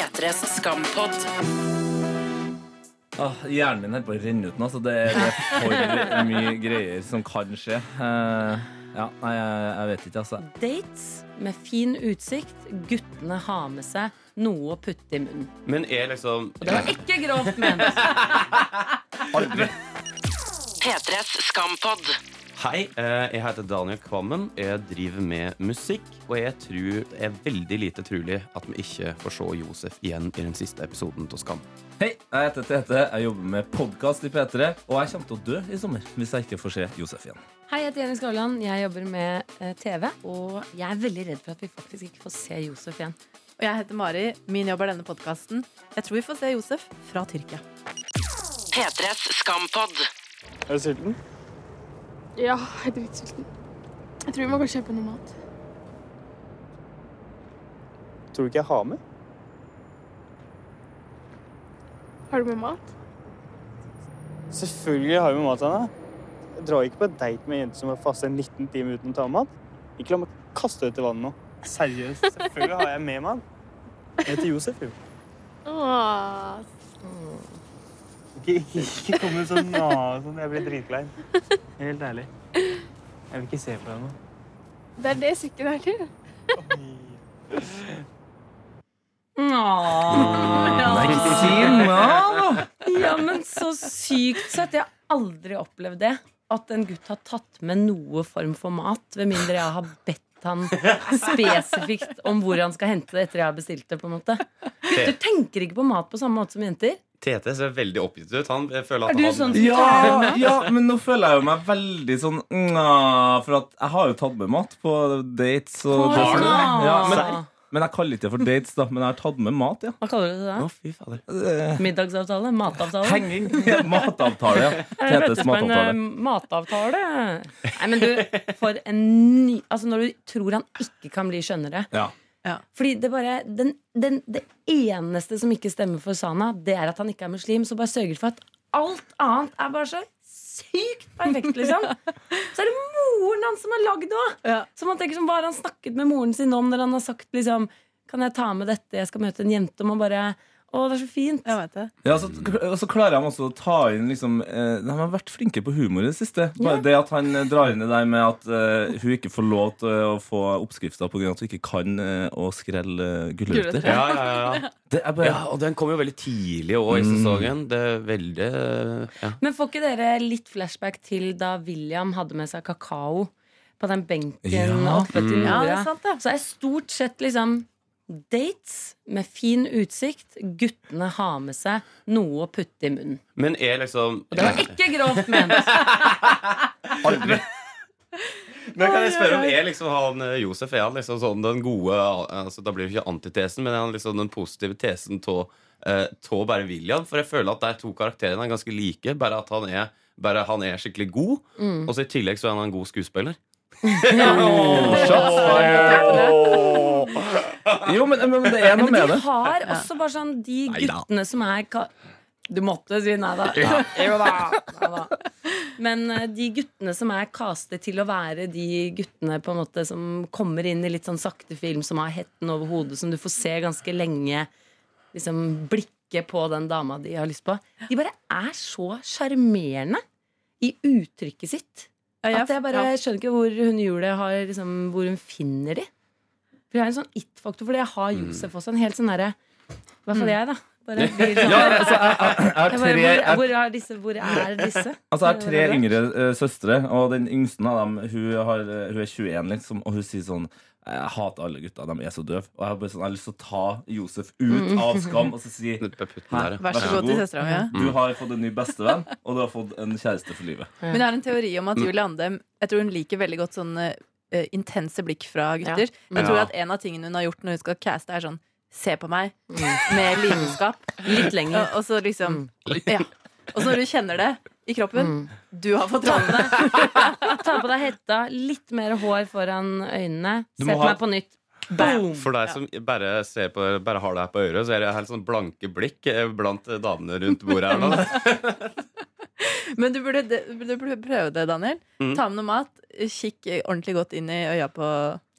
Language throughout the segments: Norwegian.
P3s skampod. Ah, hjernen min holder på å renne ut nå, så det er, det er for mye greier som kan skje. Uh, ja, nei, jeg, jeg vet ikke, altså. Dates med fin utsikt. Guttene har med seg noe å putte i munnen. Men er liksom Og det var ikke grovt ment. Aldri. P3s skampod. Hei, eh, jeg heter Daniel Kvammen. Jeg driver med musikk. Og jeg tror det er veldig lite trolig at vi ikke får se Josef igjen i den siste episoden av Skam. Hei, jeg heter Tete. Jeg jobber med podkast i P3. Og jeg kommer til å dø i sommer hvis jeg ikke får se Josef igjen. Hei, jeg heter Jenny Skavlan. Jeg jobber med eh, TV. Og jeg er veldig redd for at vi faktisk ikke får se Josef igjen. Og jeg heter Mari. Min jobb er denne podkasten. Jeg tror vi får se Josef fra Tyrkia. P3s skampod. Er du sulten? Ja, jeg er dritsulten. Jeg tror vi må gå og kjøpe noe mat. Tror du ikke jeg har med? Har du med mat? Selvfølgelig har vi med mat, Anna. Jeg drar ikke på en date med en jente som har fasta 19 timer uten å ta med mat. Ikke la meg kaste det i vannet nå. Seriøst. Selvfølgelig har jeg med mat. Jeg heter Josef, jo. Åh, Ikke, ikke, ikke kom med sånn nå, sånn. Jeg blir dritklein. Helt ærlig. Jeg vil ikke se på deg nå. det er det sykken er til. Nei, si noe! Ja, men så sykt søtt. Jeg har aldri opplevd det. At en gutt har tatt med noe form for mat, ved mindre jeg har bedt han spesifikt om hvor han skal hente det etter jeg har bestilt det. på en måte Du tenker ikke på mat på samme måte som jenter. Tete ser veldig oppgitt ut. Han jeg føler Er du han sånn Ja, ja, men nå føler jeg jo meg veldig sånn For at jeg har jo tatt med mat på dates. Og Har du det? ja, men, men jeg kaller ikke det for dates, da. Men jeg har tatt med mat, ja. Hva kaller du det? Å, da? fy fader. Eh, Middagsavtale? Matavtale? Henging. Matavtale, ja. Tetes matavtale. en uh, matavtale. Nei, men du, for en ny Altså, når du tror han ikke kan bli skjønnere. Ja. Fordi det bare den, den, Det eneste som ikke stemmer for Sana, det er at han ikke er muslim. Så bare sørger for at alt annet er bare så sykt perfekt, liksom. Så er det moren hans som har lagd òg. Ja. Så man tenker som har han snakket med moren sin om når han har sagt liksom Kan jeg ta med dette, jeg skal møte en jente? Og man bare Å, det er så fint. Jeg vet det. Ja, så, og så klarer han også å ta inn liksom, eh, De har vært flinke på humor i det siste. Bare det at han eh, drar inn det der med at eh, hun ikke får lov til å få oppskrifter pga. at hun ikke kan eh, å skrelle uh, gulrøtter. Ja, ja, ja. Det er bare ja, og den kom jo veldig tidlig også i Mm. sesongen. Det er veldig ja. Men får ikke dere litt flashback til da William hadde med seg kakao på den benken Ja. oppe til Mm. Ja, det Nora? er sant, det. Så er stort sett liksom dates med fin utsikt. Guttene har med seg noe å putte i munnen. Men er liksom Og det var ikke grovt ment. aldri. Men kan jeg spørre om Er liksom han eh, Josef Er han liksom sånn den gode altså, Da blir det ikke antitesen, men er han liksom den positive tesen av uh, bare William? For jeg føler at de to karakterene er ganske like, bare at han er, bare han er skikkelig god. Mm. Og så i tillegg så er han en god skuespiller. Shots fired. Jo, men, men det er noe Men med de har også bare sånn de guttene som er Du måtte si nei da. Jo da. Nei da. Men eh, de guttene som er castet til å være de guttene på en måte som kommer inn i litt sånn sakte film, som har hetten over hodet, som du får se ganske lenge liksom blikket på den dama de har lyst på. De bare er så sjarmerende i uttrykket sitt. Ja, jeg- At jeg bare ja. skjønner ikke hvor hun Julie har liksom, Hvor hun finner de. For jeg er en sånn it-faktor, fordi jeg har Josef også. En helt sånn derre I hvert fall jeg, da. Bare blir sånn, Ja, altså, tre, hvor, hvor er disse? Hvor er disse? altså, jeg har tre yngre uh, søstre, og den yngste av dem hun, har, hun er 21, liksom, og hun sier sånn jeg hater alle gutta, de er så døve. Og jeg har, bare sånn, jeg har lyst til å ta Josef ut av skam og så si ja. Vær så god til søstera mi. ja. Du har fått en ny bestevenn, og du har fått en kjæreste for livet. Men jeg har en teori om at Julie Andem Jeg tror hun liker veldig godt sånne uh, intense blikk fra gutter. Jeg tror Ja. at en av tingene hun har gjort når hun skal caste, er sånn Se på meg med lidenskap. Litt lenger. Og, og så liksom Ja. Og så når du kjenner det i kroppen Mm. Du har fått rollene. Ta på deg hetta, litt mer hår foran øynene. Du Se må på ha- meg på nytt. Boom! For deg som bare, ser på, bare har det her på øret, så er det helt sånn blanke blikk eh, blant damene rundt bordet her nå. Men du burde, du burde prøve det, Daniel. Mm. Ta med noe mat. Kikk ordentlig godt inn i øya på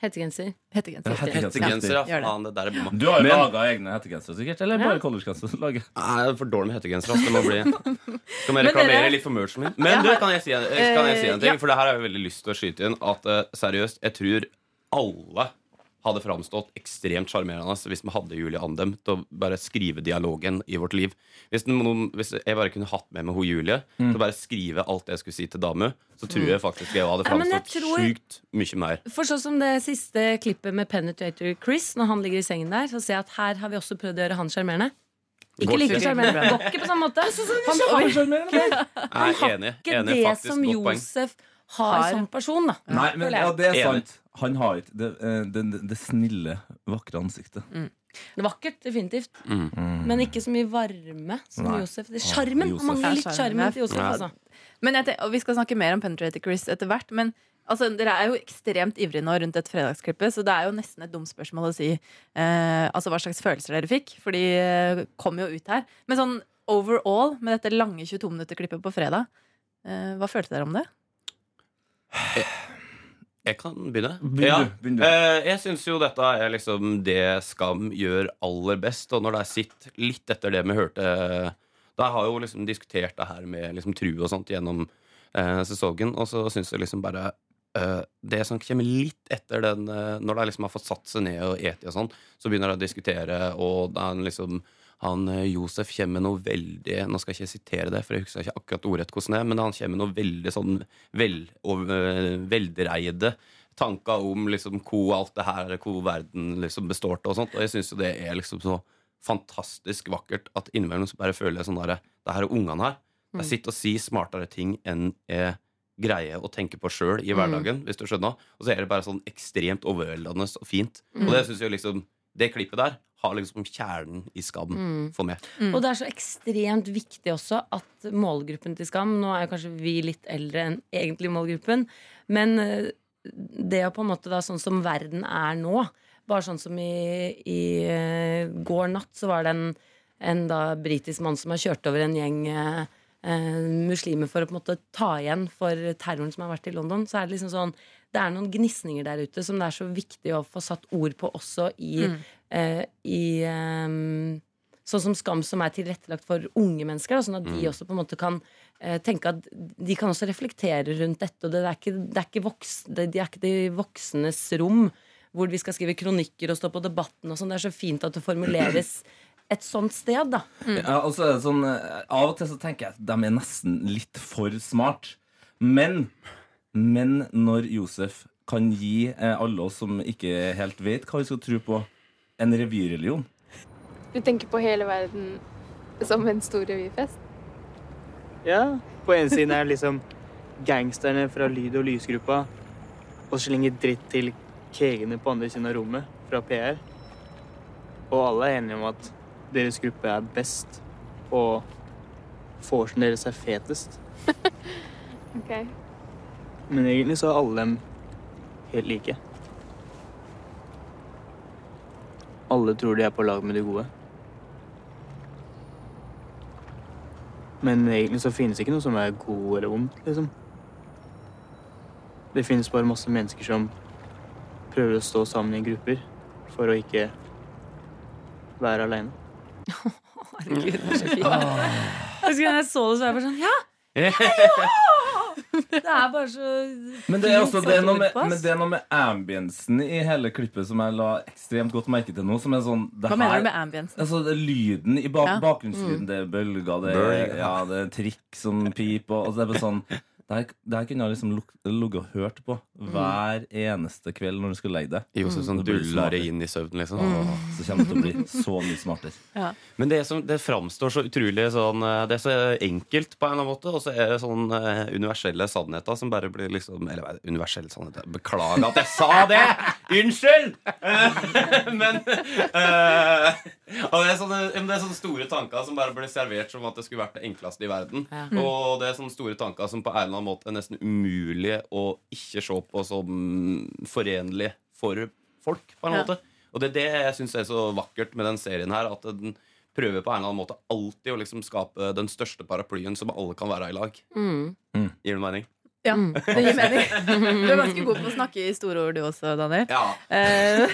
Hettegenser. Hettegenser. Hettegenser. Hettegenser, ja. Faen, det der er bomma. Du har jo Men- laga egne hettegensere, sikkert? Eller bare collegegenser? lager? Nei, Jeg er for dårlig med hettegenser. Altså. Det må bli Skal vi reklamere litt for merchen min? Men du, kan jeg si en, kan jeg si en Eh, ting? ja. For det her har jeg veldig lyst til å skyte inn. At eh, seriøst, jeg tror alle hadde framstått ekstremt sjarmerende hvis vi hadde Julie Andem til å bare skrive dialogen i vårt liv. Hvis, noen, hvis jeg bare kunne hatt med meg hun Julie Mm. til å bare skrive alt det jeg skulle si til dame, så tror jeg faktisk jeg hadde framstått ja, sjukt mye mer. For sånn som det siste klippet med Penetrator Chris, når han ligger i sengen der, så ser jeg at her har vi også prøvd å gjøre han sjarmerende. Ikke like ikke. sjarmerende. Går ikke på samme måte. Han har er har ikke det som. Josef har Har. som person, da. Nei, men ja, det er Enig. sant. Han har ikke det, eh, det, det, det snille, vakre ansiktet. Det er vakkert, definitivt. Mm. Men ikke så mye varme som Nei. Josef. Det er Sjarmen. Han mangler litt sjarmen. til Josef. Ja. Altså. Men etter, og Vi skal snakke mer om Penetrator Chris etter hvert. Men altså, dere er jo ekstremt ivrige nå rundt dette fredagsklippet, så det er jo nesten et dumt spørsmål å si eh, altså hva slags følelser dere fikk. For de eh, kom jo ut her. Men sånn overall, med dette lange 22 minutter-klippet på fredag, eh, hva følte dere om det? Jeg kan begynne. Begynne, ja. begynne. Eh, jeg syns jo dette er liksom det Skam gjør aller best. Og når det er sitt litt etter det vi hørte Da har jo liksom diskutert det her med liksom tru og sånt gjennom eh, sesongen, og så syns jeg liksom bare eh, det som kommer litt etter den eh, Når de liksom har fått satt seg ned og eti og sånn, så begynner de å diskutere, og det er en liksom han eh, Josef kommer med noe veldig Nå skal jeg ikke sitere det, for jeg husker ikke akkurat ordrett hvordan det er, men han kommer med noe veldig sånn vel, og, eh, veldreide tanker om liksom hvor alt det her Hvor verden liksom består av og sånt. Og jeg syns jo det er liksom så fantastisk vakkert at innimellom så bare føler jeg sånn derre Det her er ungene her. De sitter og sier smartere ting enn jeg greier å tenke på sjøl i hverdagen, hvis du skjønner. Og så er det bare sånn ekstremt overveldende og fint. Og det syns jeg liksom Det klippet der har liksom kjernen i skam for meg. Og det er så ekstremt viktig også at målgruppen til Skam Nå er jo kanskje vi litt eldre enn egentlig målgruppen, men eh, det å på en måte da sånn som verden er nå Bare sånn som i, i eh, går natt så var det en, en da britisk mann som har kjørt over en gjeng eh, eh, muslimer for å på en måte ta igjen for terroren som har vært i London. Så er det liksom sånn det er noen gnisninger der ute som det er så viktig å få satt ord på også i, eh, i eh, Sånn som Skam, som er tilrettelagt for unge mennesker. Da, sånn at de også på en måte kan eh, tenke at de kan også reflektere rundt dette. Og det er ikke, det er ikke, voks, det, de er ikke de voksnes rom hvor vi skal skrive kronikker og stå på Debatten og sånn. Det er så fint at det formuleres et sånt sted, da. Ja, og så er det sånn eh, Av og til så tenker jeg at de er nesten litt for smart. Men Men når Josef kan gi eh, alle oss som ikke helt vet hva vi skal tro på, en revyreligion Du tenker på hele verden som en stor revyfest? Ja, på ene siden er liksom gangsterne fra Lyd- og Lysgruppa og slenger dritt til kegene på andre siden av rommet fra PR. Og alle er enige om at deres gruppe er best, og vorsen deres er fetest. Ok. Men egentlig så er alle dem helt like. Alle tror de er på lag med de gode. Men egentlig så finnes ikke noe som er god eller vondt, liksom. Det finnes bare masse mennesker som prøver å stå sammen i grupper for å ikke være aleine. Herregud, det er så fint. Jeg så det, så var jeg bare sånn Ja! Det er bare så Men det er, også, det, er noe med, men det er noe med ambiensen i hele klippet som jeg la ekstremt godt merke til nå. Som er sånn det Hva mener du med ambiensen? Altså, det er lyden i bak, Ja. bakgrunnslyden, det er bølger, det er, ja, det er trikk som piper. Og, altså, det er bare sånn det der kunne jeg liksom ligget og hørt på hver eneste kveld når du skulle legge deg. Jo, sånn Det du duller det inn i søvnen, liksom. Mm. så kommer det til å bli så mye smartere. Men det, som, det framstår så utrolig sånn eh, Det er så enkelt på en eller annen måte, og så er det sånn eh, universelle sannheter som bare blir liksom Eller er universelle sannheter Beklager at jeg sa det! Unnskyld! Men uh, og det, er sånne, det er sånne store tanker som bare blir servert som at det skulle vært det enkleste i verden. Ja. Og det er sånne store tanker som på en eller annen måte er nesten umulig å ikke se på som forenlig for folk, på en Ja. måte. Og det er det jeg syns er så vakkert med den serien her. At den prøver på en eller annen måte alltid å liksom skape den største paraplyen som alle kan være i lag. mm. Gir det mening? Ja, det gir mening. Du er ganske god på å snakke i store ord du også, Daniel. Ja. Eh,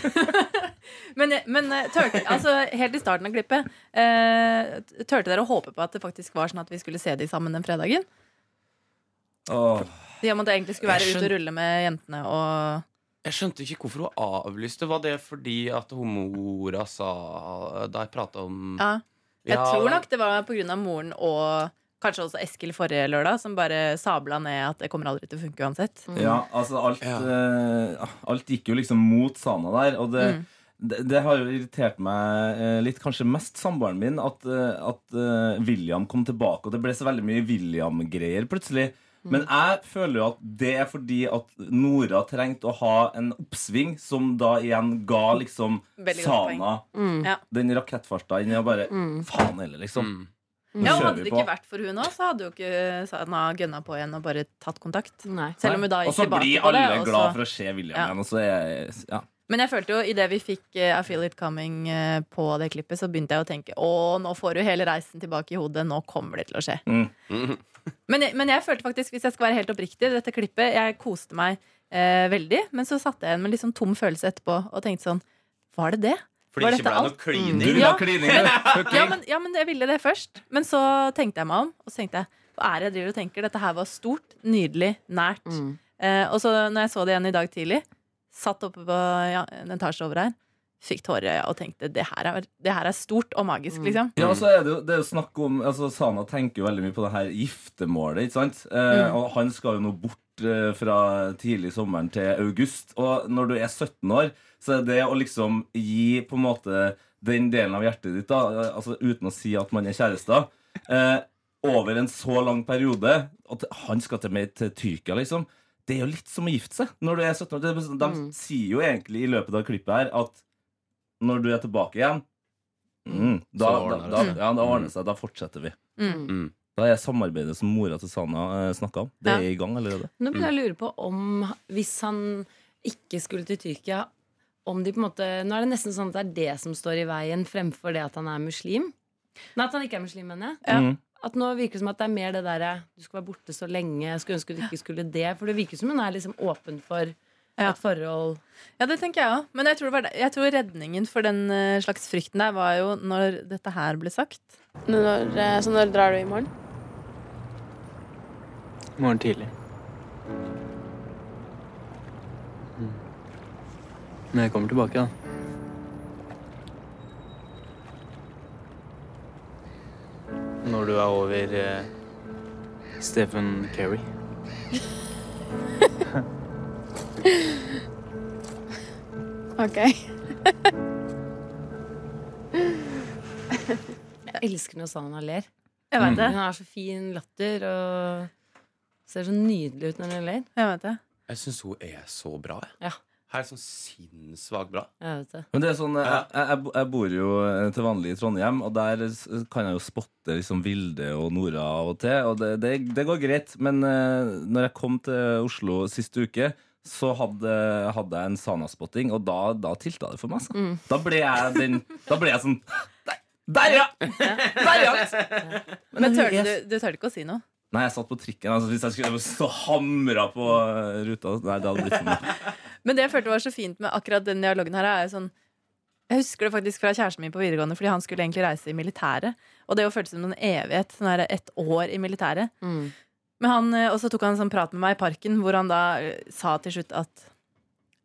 men men eh, tørte, altså, helt i starten av klippet, eh, turte dere å håpe på at det faktisk var sånn at vi skulle se de sammen den fredagen? Åh. I og med at egentlig skulle være ute ut og rulle med jentene og Jeg skjønte ikke hvorfor hun avlyste. Var det fordi at hun mora sa Da jeg prata om Ja. Jeg Ja, tror nok det var pga. moren og kanskje også Eskil forrige lørdag, som bare sabla ned at det kommer aldri til å funke uansett. Ja, altså alt, Ja. Uh, alt gikk jo liksom mot Sana der. Og det, Mm. det, det har jo irritert meg uh, litt, kanskje mest samboeren min, at, uh, at William kom tilbake. Og det ble så veldig mye William-greier plutselig. Men jeg føler jo at det er fordi at Nora trengte å ha en oppsving, som da igjen ga liksom Veldig Sana Mm. Den rakettfarta inn i og bare Faen heller, liksom. Mm. Ja, Hadde det ikke vært for hun òg, så hadde jo ikke Sana gønna på igjen og bare tatt kontakt. Nei. Selv om hun da gikk tilbake på det. Og så blir alle det, glad for å se William Ja. igjen. Og så er, ja. Men jeg følte jo idet vi fikk eh, I Feel It Coming eh, på det klippet, så begynte jeg å tenke å, nå får du hele reisen tilbake i hodet. Nå kommer det til å skje. Mm. Men, jeg- men jeg følte faktisk, hvis jeg skal være helt oppriktig, dette klippet Jeg koste meg eh, veldig, men så satt jeg igjen med litt sånn tom følelse etterpå og tenkte sånn Var det det? Fordi Var det ikke ble noe klining. vil Ja. klining? Ja men, ja, men jeg ville det først. Men så tenkte jeg meg om, og så tenkte jeg hva er det jeg driver og tenker? Dette her var stort, nydelig, nært. Mm. Eh, og så når jeg så det igjen i dag tidlig, satt oppe på ja, en etasje over her, fikk tårer i øya og tenkte det her, er, det her er stort og magisk, liksom. Ja, og så er det jo, det er jo snakk om altså Sana tenker jo veldig mye på det her giftermålet. ikke sant? Eh, Mm. Og han skal jo nå bort eh, fra tidlig sommeren til august. Og når du er 17 år, så er det å liksom gi på en måte den delen av hjertet ditt, da, eh, altså uten å si at man er kjærester, eh, over en så lang periode At han skal til, med til Tyrkia, liksom. Det er jo litt som å gifte seg når du er 17 år. Det- De Mm. sier jo egentlig i løpet av klippet her at når du er tilbake igjen mm, da, da, da, seg. ja, da ordner det seg. Da fortsetter vi. Mm. Mm. Da er samarbeidet som mora til Sana eh, snakka om. Det Ja. er i gang allerede. Nå begynner jeg å lure på om hvis han ikke skulle til Tyrkia om de på en måte, Nå er det nesten sånn at det er det som står i veien, fremfor det at han er muslim. Nei, at han ikke er muslim, mener jeg. Ja. Mm. At nå virker det som at det er mer det derre Du skal være borte så lenge. Jeg skulle ønske du ikke skulle det. For det virker som hun er liksom åpen for Ja. et forhold. Ja, det tenker jeg òg. Men jeg tror, det var det- jeg tror redningen for den eh, slags frykten der var jo når dette her ble sagt. Når, eh, så når drar du i morgen? I morgen tidlig. Mm. Men jeg kommer tilbake, da. Når du er over eh, Stephen Kerry. OK. Jeg elsker når Sanna ler. Jeg vet det. Hun har så fin latter og ser så nydelig ut når hun ler. Jeg vet det. Jeg syns hun er så bra. Jeg. Ja. Her er sånn sinnssvakt bra. Jeg vet det. Men det er sånn, jeg, jeg, jeg bor jo eh, til vanlig i Trondheim, og der kan jeg jo spotte liksom Vilde og Nora av og til. Og det, det, det går greit. Men eh, når jeg kom til Oslo sist uke, så hadde, hadde jeg en Sana-spotting, og da, da tilta det for meg. Mm. Da ble jeg den Da ble jeg sånn Der, der ja! Der, ja! Men tørte er- du, du tørte ikke å si noe? Nei, jeg satt på trikken. Altså, hvis jeg skulle stå hamra på eh, ruta Nei, det hadde blitt for mye. Men det jeg følte var så fint med akkurat den dialogen her, er jo sånn Jeg husker det faktisk fra kjæresten min på videregående, fordi han skulle egentlig reise i militæret. Og det jo føltes som en evighet. Sånn her ett år i militæret. Mm. Men han, eh, og så tok han en sånn prat med meg i parken, hvor han da eh, sa til slutt at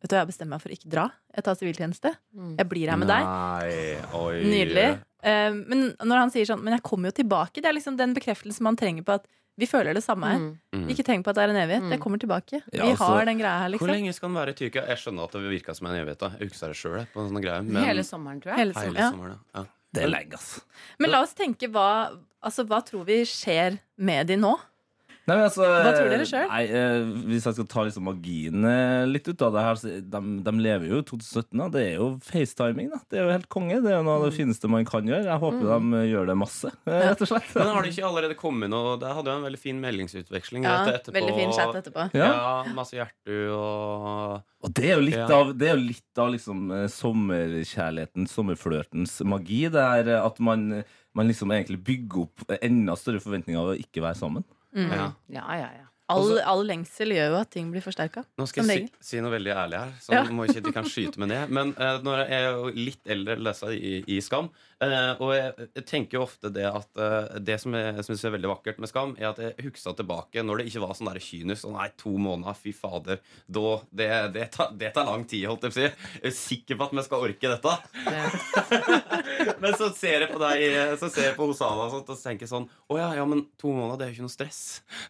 Vet du, jeg bestemmer meg for å ikke dra. Jeg tar siviltjeneste. Mm. Jeg blir her med deg. Nei, oi. Nydelig. Eh, men når han sier sånn Men jeg kommer jo tilbake. Det er liksom den bekreftelsen man trenger på at vi føler det samme her. Mm. Mm. Ikke tenk på at det er en evighet. Mm. Jeg kommer tilbake. Ja, vi altså, har den greia her, liksom. Hvor lenge skal den være i Tyrkia? Jeg skjønner at det virka som en evighet. da Jeg husker det sjøl på en sånn greie. Men Hele sommeren, tror jeg. Hele sommeren, hele ja. ja. Det er lenge, altså. Men la oss tenke hva Altså, hva tror vi skjer med de nå? Nei, men altså, Hva tror dere selv? Eh, hvis jeg skal ta liksom magien eh, litt ut av det her så de, de lever jo i 2017. Da. Det er jo facetiming. Da. Det er jo helt konge. Det er jo noe av det fineste man kan gjøre. Jeg håper de eh, gjør det masse, eh, rett og slett. Men har det ikke allerede kommet noe Der hadde jo en veldig fin meldingsutveksling Ja, rett etterpå. veldig fin chat etterpå. Ja. Ja, masse hjertu og Og det er jo litt Ja. av, det er jo litt av liksom, eh, sommerkjærligheten, sommerflørtens magi. Det er at man, man liksom egentlig bygger opp enda større forventninger av å ikke være sammen. Mm. ja. Ja, ja, ja. All, all lengsel gjør jo at ting blir forsterka. Nå skal jeg si, si noe veldig ærlig her, så Ja. må ikke de kan skyte meg ned. Men uh, når jeg er litt eldre leser i, i Skam, eh, og jeg, jeg tenker jo ofte det at uh, det som jeg syns er veldig vakkert med Skam, er at jeg huksa tilbake når det ikke var sånn der kynisk. Sånn, nei, to måneder, fy fader. Da, det, det, tar, det tar lang tid, holdt jeg på å si. Jeg er sikker på at vi skal orke dette. men så ser jeg på deg Så ser jeg på Osana og, sånt, og så tenker jeg sånn Å ja, ja, men to måneder, det er jo ikke noe stress.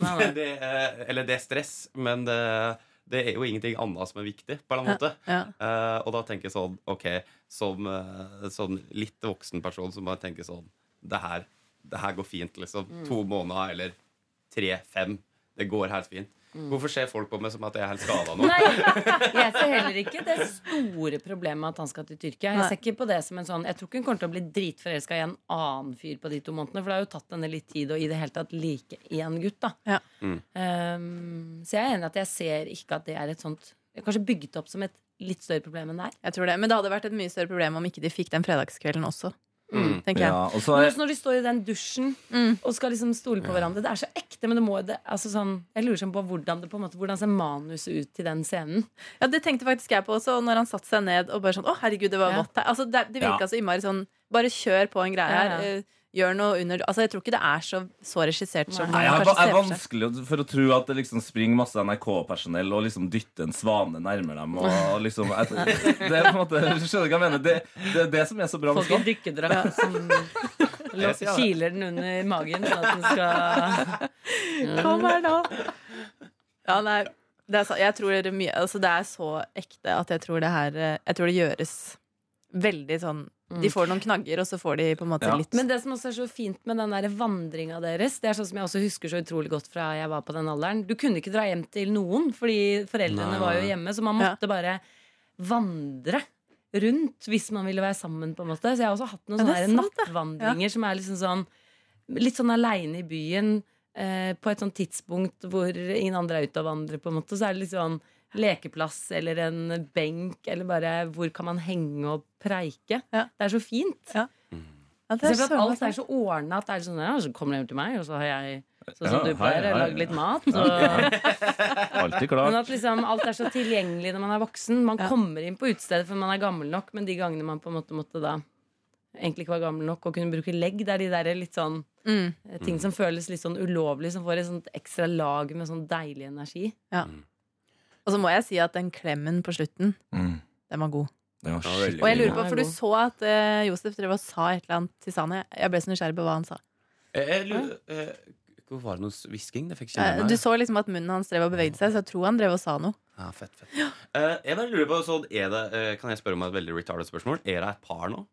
Nei, nei. det uh, eller det er stress, men det, det er jo ingenting annet som er viktig, på en eller annen måte. Ja. Eh, og da tenker jeg sånn, ok, som, uh, sånn litt voksen person så må jeg tenke sånn Det her, det her går fint, liksom. Mm. To måneder eller tre-fem. Det går helt fint. Hvorfor ser folk på meg som at jeg er helt skada nå? Nei, jeg ser heller ikke det store problemet at han skal til Tyrkia. Jeg ser ikke på det som en sånn Jeg tror ikke hun kommer til å bli dritforelska i en annen fyr på de to månedene. For det har jo tatt henne litt tid å i det hele tatt like én gutt, da. Ja. Mm. Um, så jeg er enig at jeg ser ikke at det er et sånt Kanskje bygget opp som et litt større problem enn det er. Jeg tror det. Men det hadde vært et mye større problem om ikke de fikk den fredagskvelden også. Mm. tenker jeg. Ja, og så Men er, også når de står i den dusjen Mm. og skal liksom stole på hverandre. Det er så ekte, men det må det, altså sånn, Jeg lurer sånn på hvordan det på en måte Hvordan ser manuset ut til den scenen? Ja, Det tenkte faktisk jeg på også når han satte seg ned og bare sånn Å, herregud, det var Ja. vått her. Altså, det, det virka Ja. så innmari sånn Bare kjør på en greie Ja, her. ja. eh, Gjør noe under Altså, jeg tror ikke det er så, så regissert som Nei. jeg, jeg er vanskelig for å tro at det liksom springer masse NRK-personell og liksom dytter en svane nærmere dem. Og liksom, jeg, det er på en måte, skjønner du hva jeg mener? Det, det er det som er så bra med Folk i Skam. dykkerdrakt som kiler den under magen, sånn at den skal Kom her nå. Ja, nei, det er, så, jeg tror det, er mye, altså, det er så ekte at jeg tror det her eh, Jeg tror det gjøres veldig sånn De får noen knagger, og så får de på en måte Ja. litt Men det som også er så fint med den der vandringa deres, det er sånn som jeg også husker så utrolig godt fra jeg var på den alderen. Du kunne ikke dra hjem til noen, fordi foreldrene Nei. var jo hjemme, så man Ja. måtte bare vandre rundt hvis man ville være sammen, på en måte. Så jeg har også hatt noen sånne sant, nattvandringer nattvandringer som er liksom sånn Litt sånn aleine i byen, eh, på et sånt tidspunkt hvor ingen andre er ute og vandrer, på en måte. Så er det litt sånn lekeplass eller en benk, eller bare hvor kan man henge og preike. Ja. Det er så fint. Ja, det Se er for at så alt er så ordna at det er sånn ja, så kommer du hjem til meg, og så har jeg sånn som Ja, du pleier, lage litt mat. Og, Alltid men klart. at liksom alt er så tilgjengelig når man er voksen. Man Ja. kommer inn på utestedet for man er gammel nok, men de gangene man på en måte måtte da egentlig ikke var gammel nok og kunne bruke legg, det er de der litt sånn Mm. eh, ting som føles litt sånn ulovlig, som får et sånt ekstra lag med sånn deilig energi. Og så må jeg si at den klemmen på slutten, Mm. den var god. Det var Ja, Og jeg lurer på, for du så at uh, Josef drev og sa et eller annet til Sani. Jeg ble så nysgjerrig på hva han sa. Jeg, jeg lurer, uh, hvor var det noe hvisking? Det fikk ikke Eh. Du så liksom at munnen hans drev og bevegde seg, så jeg tror han drev og sa noe. Ja, fett, fett. Eh, jeg bare lurer på, så er det, eh, Kan jeg spørre om et veldig retarded spørsmål? Er det et par nå?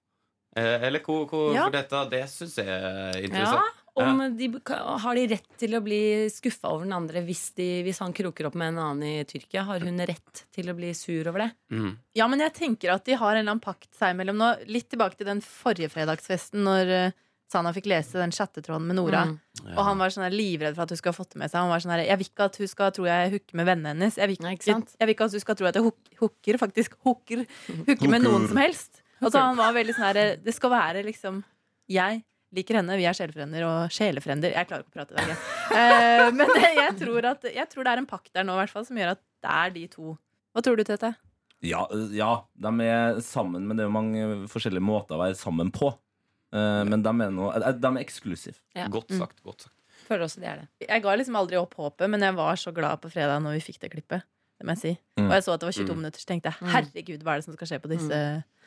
Eh, eller hvor, hvor Ja. for dette, Det syns jeg er Ja, interessant. om de, Har de rett til å bli skuffa over den andre hvis, de, hvis han kroker opp med en annen i Tyrkia? Har hun rett til å bli sur over det? Mm. Ja, men jeg tenker at de har en eller annen pakt seg imellom nå. Litt tilbake til den forrige fredagsfesten, når eh, Sana fikk lese den chattetråden med Nora. Mm. Og han var sånn livredd for at hun skulle ha fått det med seg. Han var sånn her, Jeg vil ikke at hun skal tro jeg hooker med vennene hennes. Jeg vil ikke, ikke jeg vil ikke at hun skal tro at jeg hook- hooker, faktisk hooker, hooker med noen som helst. Altså Han var veldig sånn her Det skal være liksom Jeg liker henne, vi er sjelefrender og sjelefrender. Jeg klarer ikke å prate i dag, jeg. Eh, men jeg tror, at, jeg tror det er en pakt der nå, i hvert fall, som gjør at det er de to. Hva tror du, Tete? Ja, ja, de er sammen, men det er jo mange forskjellige måter å være sammen på. Eh, men de er, noe, eh, de er eksklusive. Ja. Godt sagt. godt sagt Føler også de er det. Jeg ga liksom aldri opp håpet, men jeg var så glad på fredag når vi fikk det klippet. Det må jeg si. Mm. Og jeg så at det var 22 Mm. minutter, så tenkte jeg Mm. herregud, hva er det som skal skje på disse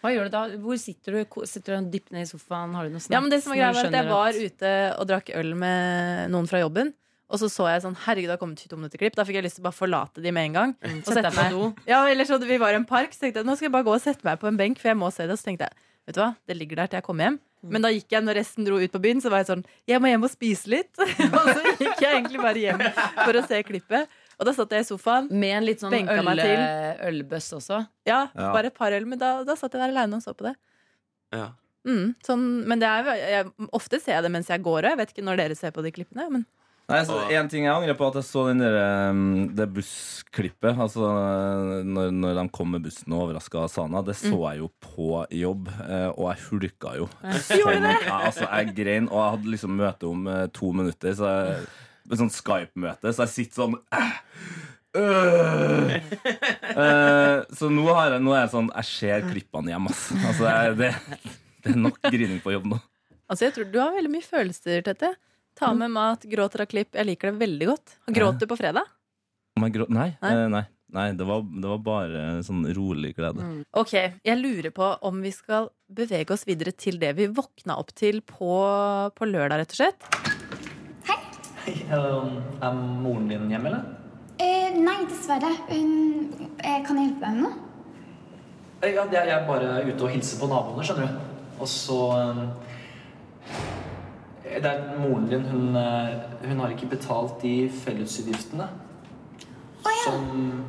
Hva gjør du da? Hvor sitter du? Sitter du dypt ned i sofaen? Har du noe snacks? Ja, men det som var greia var at Jeg var ute og drakk øl med noen fra jobben. Og så så jeg sånn, herregud, det har kommet 22 minutter klipp. Da fikk jeg lyst til å bare forlate de med en gang. Mm. Og sette meg. Ja, eller så Vi var i en park, så tenkte jeg nå skal jeg bare gå og sette meg på en benk, for jeg må se det. Og så tenkte jeg vet du hva, det ligger der til jeg kommer hjem. Mm. Men da gikk jeg, når resten dro ut på byen, så var jeg sånn Jeg må hjem og spise litt. og så gikk jeg egentlig bare hjem for å se klippet. Og da satt jeg i sofaen. Med en litt sånn øl, ølbøss også. Ja, Ja. bare et par øl, men da, da satt jeg der aleine og så på det. Ja. Mm, sånn, men det er, jeg, ofte ser jeg det mens jeg går, òg. jeg vet ikke når dere ser på de klippene. Men Nei, altså, En ting jeg angrer på, at jeg så den der, um, det bussklippet. Altså når, når de kom med bussen og overraska Sana. Det så jeg jo på jobb, eh, og jeg hulka jo. Gjorde jeg, det? Altså, jeg grein, og jeg hadde liksom møte om eh, to minutter, så jeg, et sånt Skype-møte, så jeg sitter sånn «Æh, øh». Uh, Så nå, har jeg, nå er jeg sånn Jeg ser klippene hjemme, ass. altså jeg, det, det er nok grining på jobb nå. Altså, jeg tror du har veldig mye følelser, Tete. Ta med mat, gråter av klipp. Jeg liker det veldig godt. Gråt du på fredag? Grå- Nei, Nei? eh, nei, nei det, var, det var bare sånn rolig glede. Ok, Jeg lurer på om vi skal bevege oss videre til det vi våkna opp til på, på lørdag, rett og slett. Er moren din hjemme, eller? Eh, nei, dessverre. Hun, eh, kan jeg hjelpe deg med noe? Eh, Ja, jeg er bare ute og hilser på naboene, skjønner du. Og så eh, Det er moren din. Hun, hun har ikke betalt de fellesutgiftene. Som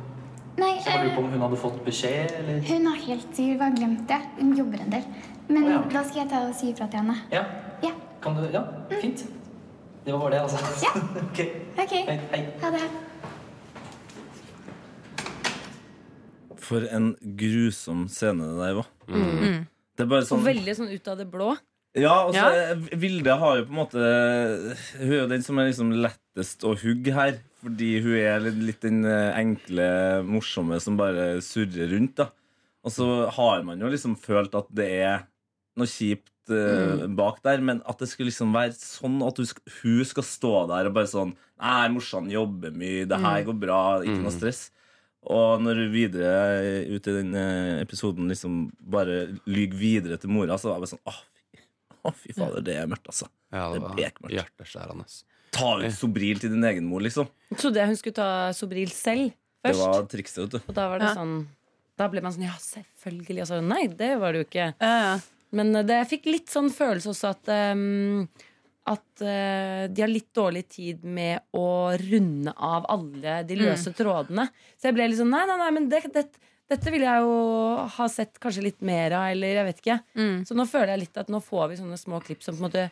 Nei, Så lurer eh, på om hun hadde fått beskjed, eller? hun har helt sikkert bare glemt det. Hun jobber en del. Men oh, ja. da skal jeg ta og si ifra til henne. Ja, Ja, kan du Ja, fint. Det var bare det, altså. Ja. ok. okay. Hei, hei. Ha det. For en grusom scene det der var. Det er bare sånn... sånn veldig sånn ut av det blå. Ja, og så Ja. eh, Vilde har jo på en måte Hun er jo den som er liksom lettest å hugge her. Fordi hun er litt, litt den eh, enkle, morsomme som bare surrer rundt. da Og så har man jo liksom følt at det er noe kjipt eh, bak der, men at det skulle liksom være sånn at hun, hun skal stå der og bare sånn Nei, morsan jobber mye, det her går bra, ikke noe stress. Og når hun videre ut i den eh, episoden liksom bare lyver videre til mora, så var jeg bare sånn Åh, fy, å, fy fader, det er mørkt, altså. Ja, Det det er bekmørkt. hjerteskjærende. Ta ut Sobril til din egen mor, liksom. Trodde jeg hun skulle ta Sobril selv Det var trikset, vet du. Og da var det Ja. sånn Da ble man sånn Ja, selvfølgelig. Og så nei, det var det jo ikke. Ja, ja. Men eh, det, jeg fikk litt sånn følelse også at um, At uh, de har litt dårlig tid med å runde av alle de løse trådene. Så jeg ble litt sånn Nei, nei, nei, men det, det, dette ville jeg jo ha sett kanskje litt mer av, eller jeg vet ikke. Mm. Så nå føler jeg litt at nå får vi sånne små klipp som på en måte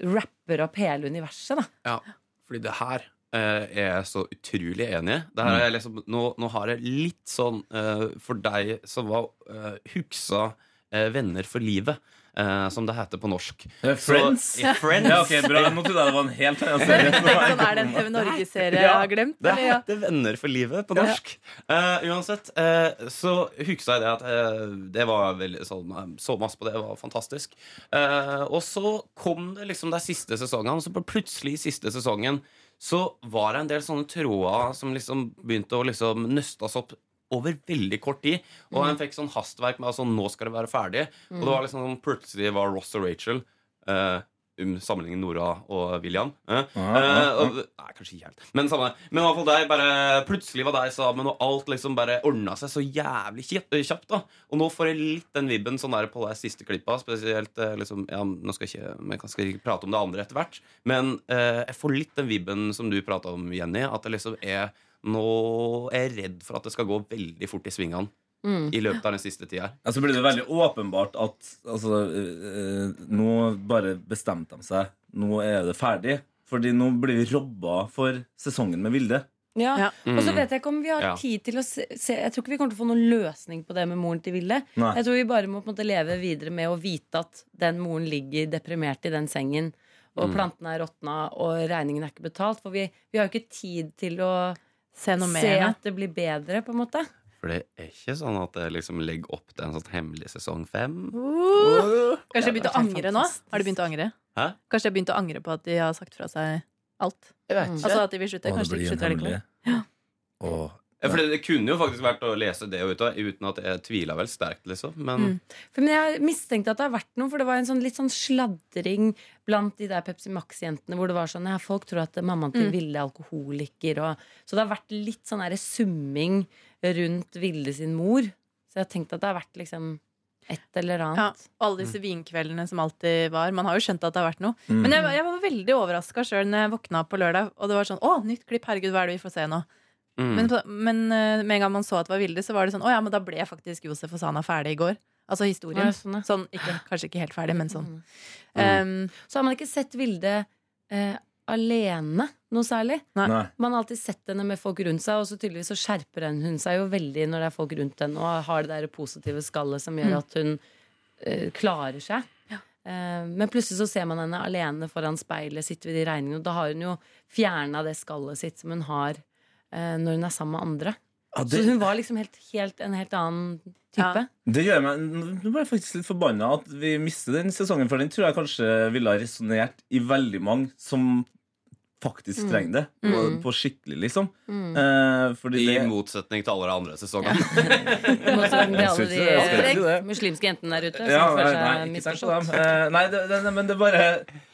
rapper opp hele universet, da. Ja, fordi det her eh, er jeg så utrolig enig i. Er liksom, nå, nå har jeg litt sånn eh, for deg som var uh, huksa eh, venner for livet, eh, som det heter på norsk. Friends? Så, ja, Friends. Ja, ok, bra. Nå trodde jeg det var en helt annen serie. sånn, Er det en TV Norge-serie jeg har glemt? Det heter Venner for livet på norsk. Uh, uansett, uh, så huksa jeg det at uh, det var veldig sånn eh, Så masse på det, det var fantastisk. Eh, og så kom det liksom de siste sesongene, og så plutselig i siste sesongen så var det en del sånne tråder som liksom begynte å liksom nøstes opp over veldig kort tid. Og han fikk sånn hastverk med at sånn, nå skal det være ferdig. Og det var liksom sånn, plutselig var Ross og Rachel eh, um, Sammenligningen Nora og William. Eh, eh, og, nei, kanskje ikke helt. Men samme. Men i hvert fall der bare plutselig var de sammen, og alt liksom bare ordna seg så jævlig kjapt. da Og nå får jeg litt den vibben sånn der på de siste klippa. Spesielt liksom Ja, nå skal jeg ikke, jeg skal ikke prate om det andre etter hvert. Men eh, jeg får litt den vibben som du prata om, Jenny. At det liksom er Nå er jeg redd for at det skal gå veldig fort i svingene i løpet av den siste tida. Så blir det veldig åpenbart at altså, øh, Nå bare bestemte de seg. Nå er det ferdig. Fordi nå blir vi robba for sesongen med Vilde. Ja. Ja. Og så vet jeg ikke om vi har Ja. tid til å se, Jeg tror ikke vi kommer til å få noen løsning på det med moren til Vilde. Nei. Jeg tror vi bare må på en måte leve videre med å vite at den moren ligger deprimert i den sengen, og plantene er råtna, og regningen er ikke betalt. For vi, vi har jo ikke tid til å Se noe mer. se at det blir bedre, på en måte. For det er ikke sånn at det liksom legger opp til en sånn hemmelig sesong fem. Uh, kanskje de begynte å angre nå? Har de begynt å angre? Hæ? Kanskje de har begynt å angre på at de har sagt fra seg alt? Jeg vet ikke. Altså at de vil slutte? Kanskje de ikke slutter likevel? Ja, for det, det kunne jo faktisk vært å lese det ut av, uten at jeg tvila vel sterkt, liksom. Men Mm. For, men jeg mistenkte at det har vært noe, for det var en sånn litt sånn sladring blant de der Pepsi Max-jentene hvor det var sånn ja, folk tror at mammaen til Mm. Ville er alkoholiker. Og, så det har vært litt sånn der summing rundt Vilde sin mor. Så jeg har tenkt at det har vært liksom et eller Ja, annet. og alle disse vinkveldene som alltid var. Man har jo skjønt at det har vært noe. Mm. Men jeg, jeg var veldig overraska sjøl når jeg våkna på lørdag. Og det var sånn Å, nytt klipp! Herregud, hva er det vi får se nå? Mm. Men, men eh, med en gang man så at det var Vilde, så var det sånn Å ja, men da ble faktisk Josef og Sana ferdig i går. Altså historien. Ja, sånn, ja. Sånn, ikke, kanskje ikke helt ferdig, men sånn. Mm. Um, Så har man ikke sett Vilde uh, alene noe særlig. Nei. Man har alltid sett henne med folk rundt seg, og så tydeligvis så skjerper hun seg jo veldig når det er folk rundt henne, og har det der positive skallet som gjør Mm. at hun uh, klarer seg. Eh, men plutselig så ser man henne alene foran speilet, sitter ved de regningene, og da har hun jo fjerna det skallet sitt som hun har når hun er sammen med andre. Ja, Så hun var liksom helt, helt, en helt annen type. Det gjør meg Nå ble jeg faktisk litt forbanna at vi mister den sesongen, for den tror jeg kanskje ville ha resonnert i veldig mange som faktisk Mm. trenger det. Mm. På, på skikkelig, liksom. Mm. Eh, fordi I det, motsetning til alle de andre sesongene. Motsetning til alle det, de det. muslimske jentene der ute som Ja, føler nei, seg nei, ikke tenk på misforstått. dem. Eh, nei, det, men det er bare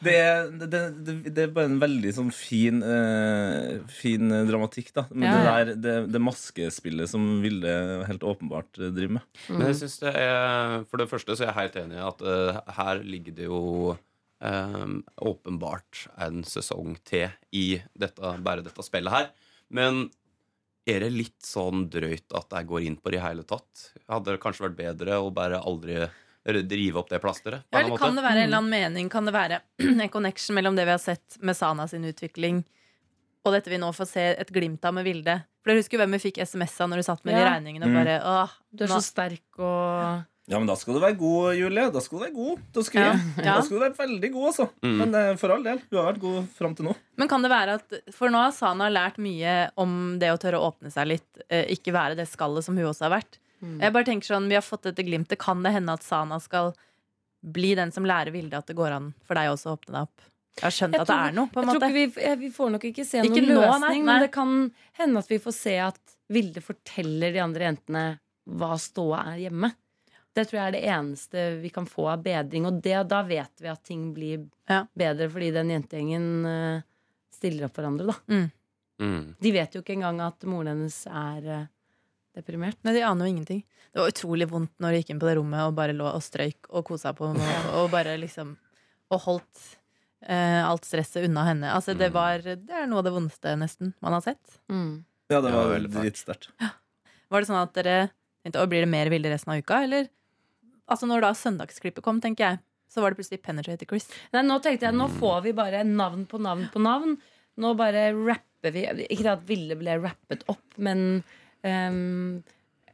Det er, det, det, det er bare en veldig sånn fin eh, Fin dramatikk, da. Men Ja, det der det, det maskespillet som Vilde helt åpenbart eh, driver med. Men jeg synes det er For det første så er jeg helt enig i at eh, her ligger det jo eh, åpenbart en sesong til i dette, bare dette spillet her. Men er det litt sånn drøyt at jeg går inn på det i hele tatt? Hadde det kanskje vært bedre å bare aldri rive opp det plasteret? Ja, eller kan det være en eller annen mening? Kan det være en connection mellom det vi har sett med Sana sin utvikling, og dette vi nå får se et glimt av med Vilde? For dere husker hvem vi fikk SMS av når du satt med de regningene og Mm. bare åh, Du er så sterk og Ja, men da skal du være god, Julie. Da skal du være god å skrive. Ja, ja. Da skal du være veldig god, altså. Mm. Men eh, for all del, du har vært god fram til nå. Men kan det være at For nå har Sana lært mye om det å tørre å åpne seg litt. Eh, ikke være det skallet som hun også har vært. Mm. Jeg bare tenker sånn, Vi har fått dette glimtet. Kan det hende at Sana skal bli den som lærer Vilde at det går an for deg også å åpne deg opp? Jeg har skjønt Jeg at det er noe. på en Jeg tror måte ikke vi, vi får nok ikke se Ikke noen nå, løsning, nei, nei. men det kan hende at vi får se at Vilde forteller de andre jentene hva ståa er hjemme. Det tror jeg er det eneste vi kan få av bedring, og det, da vet vi at ting blir Ja. bedre fordi den jentegjengen eh, stiller opp for hverandre, da. Mm. De vet jo ikke engang at moren hennes er eh, deprimert. Nei, De aner jo ingenting. Det var utrolig vondt når de gikk inn på det rommet og bare lå og strøyk og kosa på henne. Og, og bare liksom Og holdt eh, alt stresset unna henne. Altså, det, var, det er noe av det vondeste nesten man har sett. Mm. Ja, det var veldig fælt. Ja. Var det sånn at dere tenkte å blir det mer bilder resten av uka, eller? Altså Når da søndagsklippet kom, tenker jeg, så var det plutselig Penetrator Chris. Nei, nå tenkte jeg, nå får vi bare navn på navn på navn. Nå bare rapper vi Ikke at Ville ble rappet opp, men um,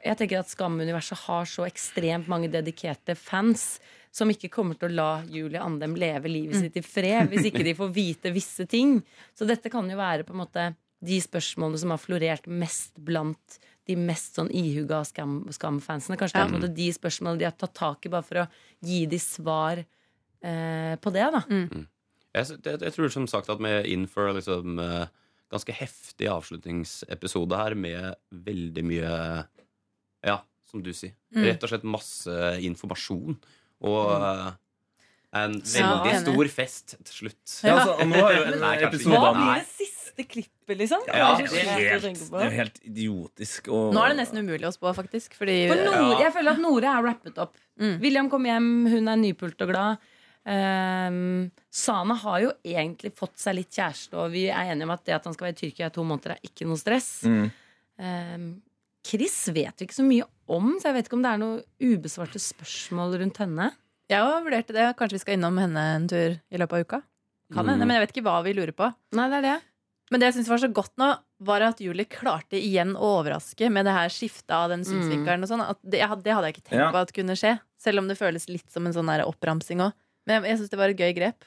jeg tenker at Skam-universet har så ekstremt mange dedikerte fans som ikke kommer til å la Julie Andem leve livet sitt i fred hvis ikke de får vite visse ting. Så dette kan jo være på en måte de spørsmålene som har florert mest blant de mest sånn ihuga skam- Skam-fansene. Kanskje det er på en måte de spørsmålene de har tatt tak i bare for å gi de svar eh, på det, da. Jeg, jeg, jeg tror som sagt at vi er inn for liksom, eh, ganske heftig avslutningsepisode her med veldig mye Ja, som du sier. Mm. Rett og slett masse informasjon. Og mm en veldig ja, stor fest til slutt. Ja, altså, og nå har jo episoden- siste klippet, liksom? Ja, Det er helt, det er helt idiotisk. Og, Nå er det nesten umulig å spå, faktisk. Fordi For Nore, Ja. Jeg føler at Nore er rappet opp. Mm. William kom hjem, hun er nypult og glad. Um, Sana har jo egentlig fått seg litt kjæreste, og vi er enige om at det at han skal være i Tyrkia i to måneder, er ikke noe stress. Mm. Um, Chris vet vi ikke så mye om, så jeg vet ikke om det er noen ubesvarte spørsmål rundt henne. Jeg har vurdert det. Kanskje vi skal innom henne en tur i løpet av uka? Kan Mm. hende, Men jeg vet ikke hva vi lurer på. Nei, det er det. Men det jeg synes var så godt nå, var at Julie klarte igjen å overraske med det her skiftet av den synsvinkelen. og sånn. Det, det hadde jeg ikke tenkt Ja. på at kunne skje. Selv om det føles litt som en sånn oppramsing òg. Men jeg, jeg syns det var et gøy grep.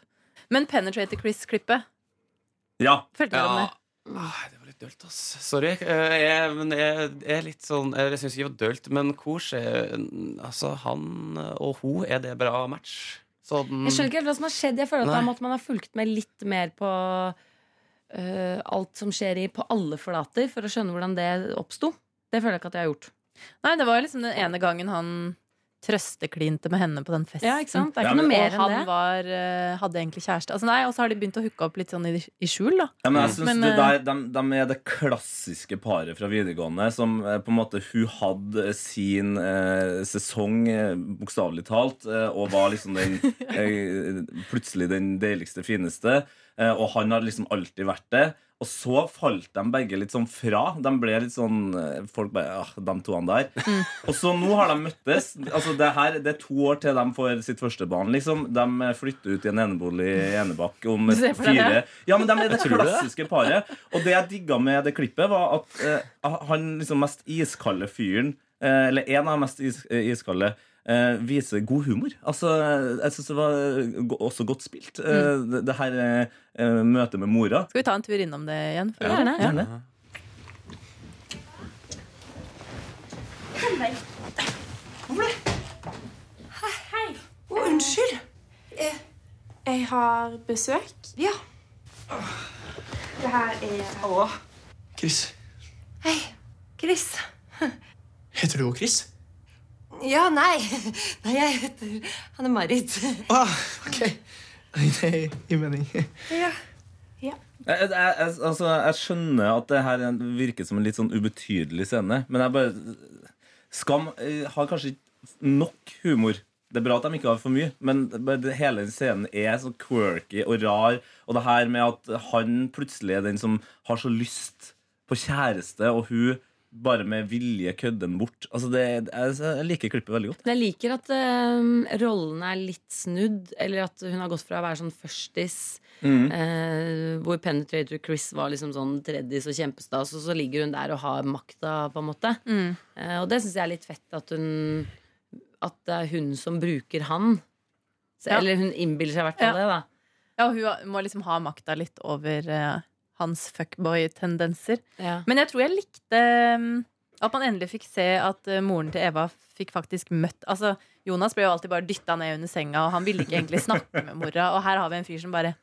Men Penetrator Chris-klippet, Ja. følte om Ja. det? Ah, det var litt dølt, ass. Sorry. Eh, Jeg, men jeg, jeg er litt sånn Jeg syns ikke det var dølt, men Kors Altså, han og hun, er det bra match? Sånn Jeg skjønner ikke helt hva som har skjedd. Jeg føler at da måtte man ha fulgt med litt mer på øh, alt som skjer i, på alle flater, for å skjønne hvordan det oppsto. Det føler jeg ikke at jeg har gjort. Nei, det var liksom den ene gangen han trøsteklinte med henne på den festen. Ja, ikke sant? Det er Ja, ikke men- noe mer og enn han det. var, eh, hadde egentlig kjæreste. Altså nei, Og så har de begynt å hooke opp litt sånn i, i skjul, da. Ja, men jeg synes Men, det eh, der, de, de er det klassiske paret fra videregående som på en måte Hun hadde sin eh, sesong, bokstavelig talt, og var liksom den eh, plutselig den deiligste, fineste. Eh, og han har liksom alltid vært det. Og så falt de begge litt sånn fra. De ble litt sånn eh, Folk bare ah, De to der. Og så nå har de møttes. Altså Det her, det er to år til de får sitt første barn. Liksom. De flytter ut i en enebolig i Enebakk om fire? Ja, men de er det klassiske paret. Og det jeg digga med det klippet, var at eh, han liksom mest iskalde fyren eh, Eller en av de mest is, eh, iskalde eh, viser god humor. Altså, jeg syns det var eh, også godt spilt. Eh, det, det her eh, eh, møtet med mora. Skal vi ta en tur innom det igjen? For Gjerne. Ja. Gjerne. Hei. Å, unnskyld. Jeg, jeg har besøk. Ja. Det her er Hallo. Chris. Hei, Chris. Heter du òg Chris? Ja, nei. Nei, jeg heter Hanne-Marit. Ah, ok. Nei, det gir mening. Ja. Jeg, jeg, jeg, altså, jeg skjønner at det her virker som en litt sånn ubetydelig scene, men jeg bare Skam eh, har kanskje ikke nok humor. Det er bra at de ikke har for mye, men hele scenen er så quirky og rar. Og det her med at han plutselig er den som har så lyst på kjæreste, og hun bare med vilje kødder den bort. Altså det, jeg, jeg liker klippet veldig godt. Men jeg liker at um, rollene er litt snudd, eller at hun har gått fra å være sånn førstis, Mm. Uh, hvor Penetrator Chris var liksom sånn treddis og kjempestas, og så ligger hun der og har makta, på en måte. Mm. Uh, og det syns jeg er litt fett at hun At det er hun som bruker han. Så, Ja. Eller hun innbiller seg i hvert fall Ja. det, da. Ja, hun må liksom ha makta litt over eh, hans fuckboy-tendenser. Ja. Men jeg tror jeg likte mm, at man endelig fikk se at eh, moren til Eva fikk faktisk møtt Altså, Jonas ble jo alltid bare dytta ned under senga, og han ville ikke egentlig snakke med mora. Og her har vi en fyr som bare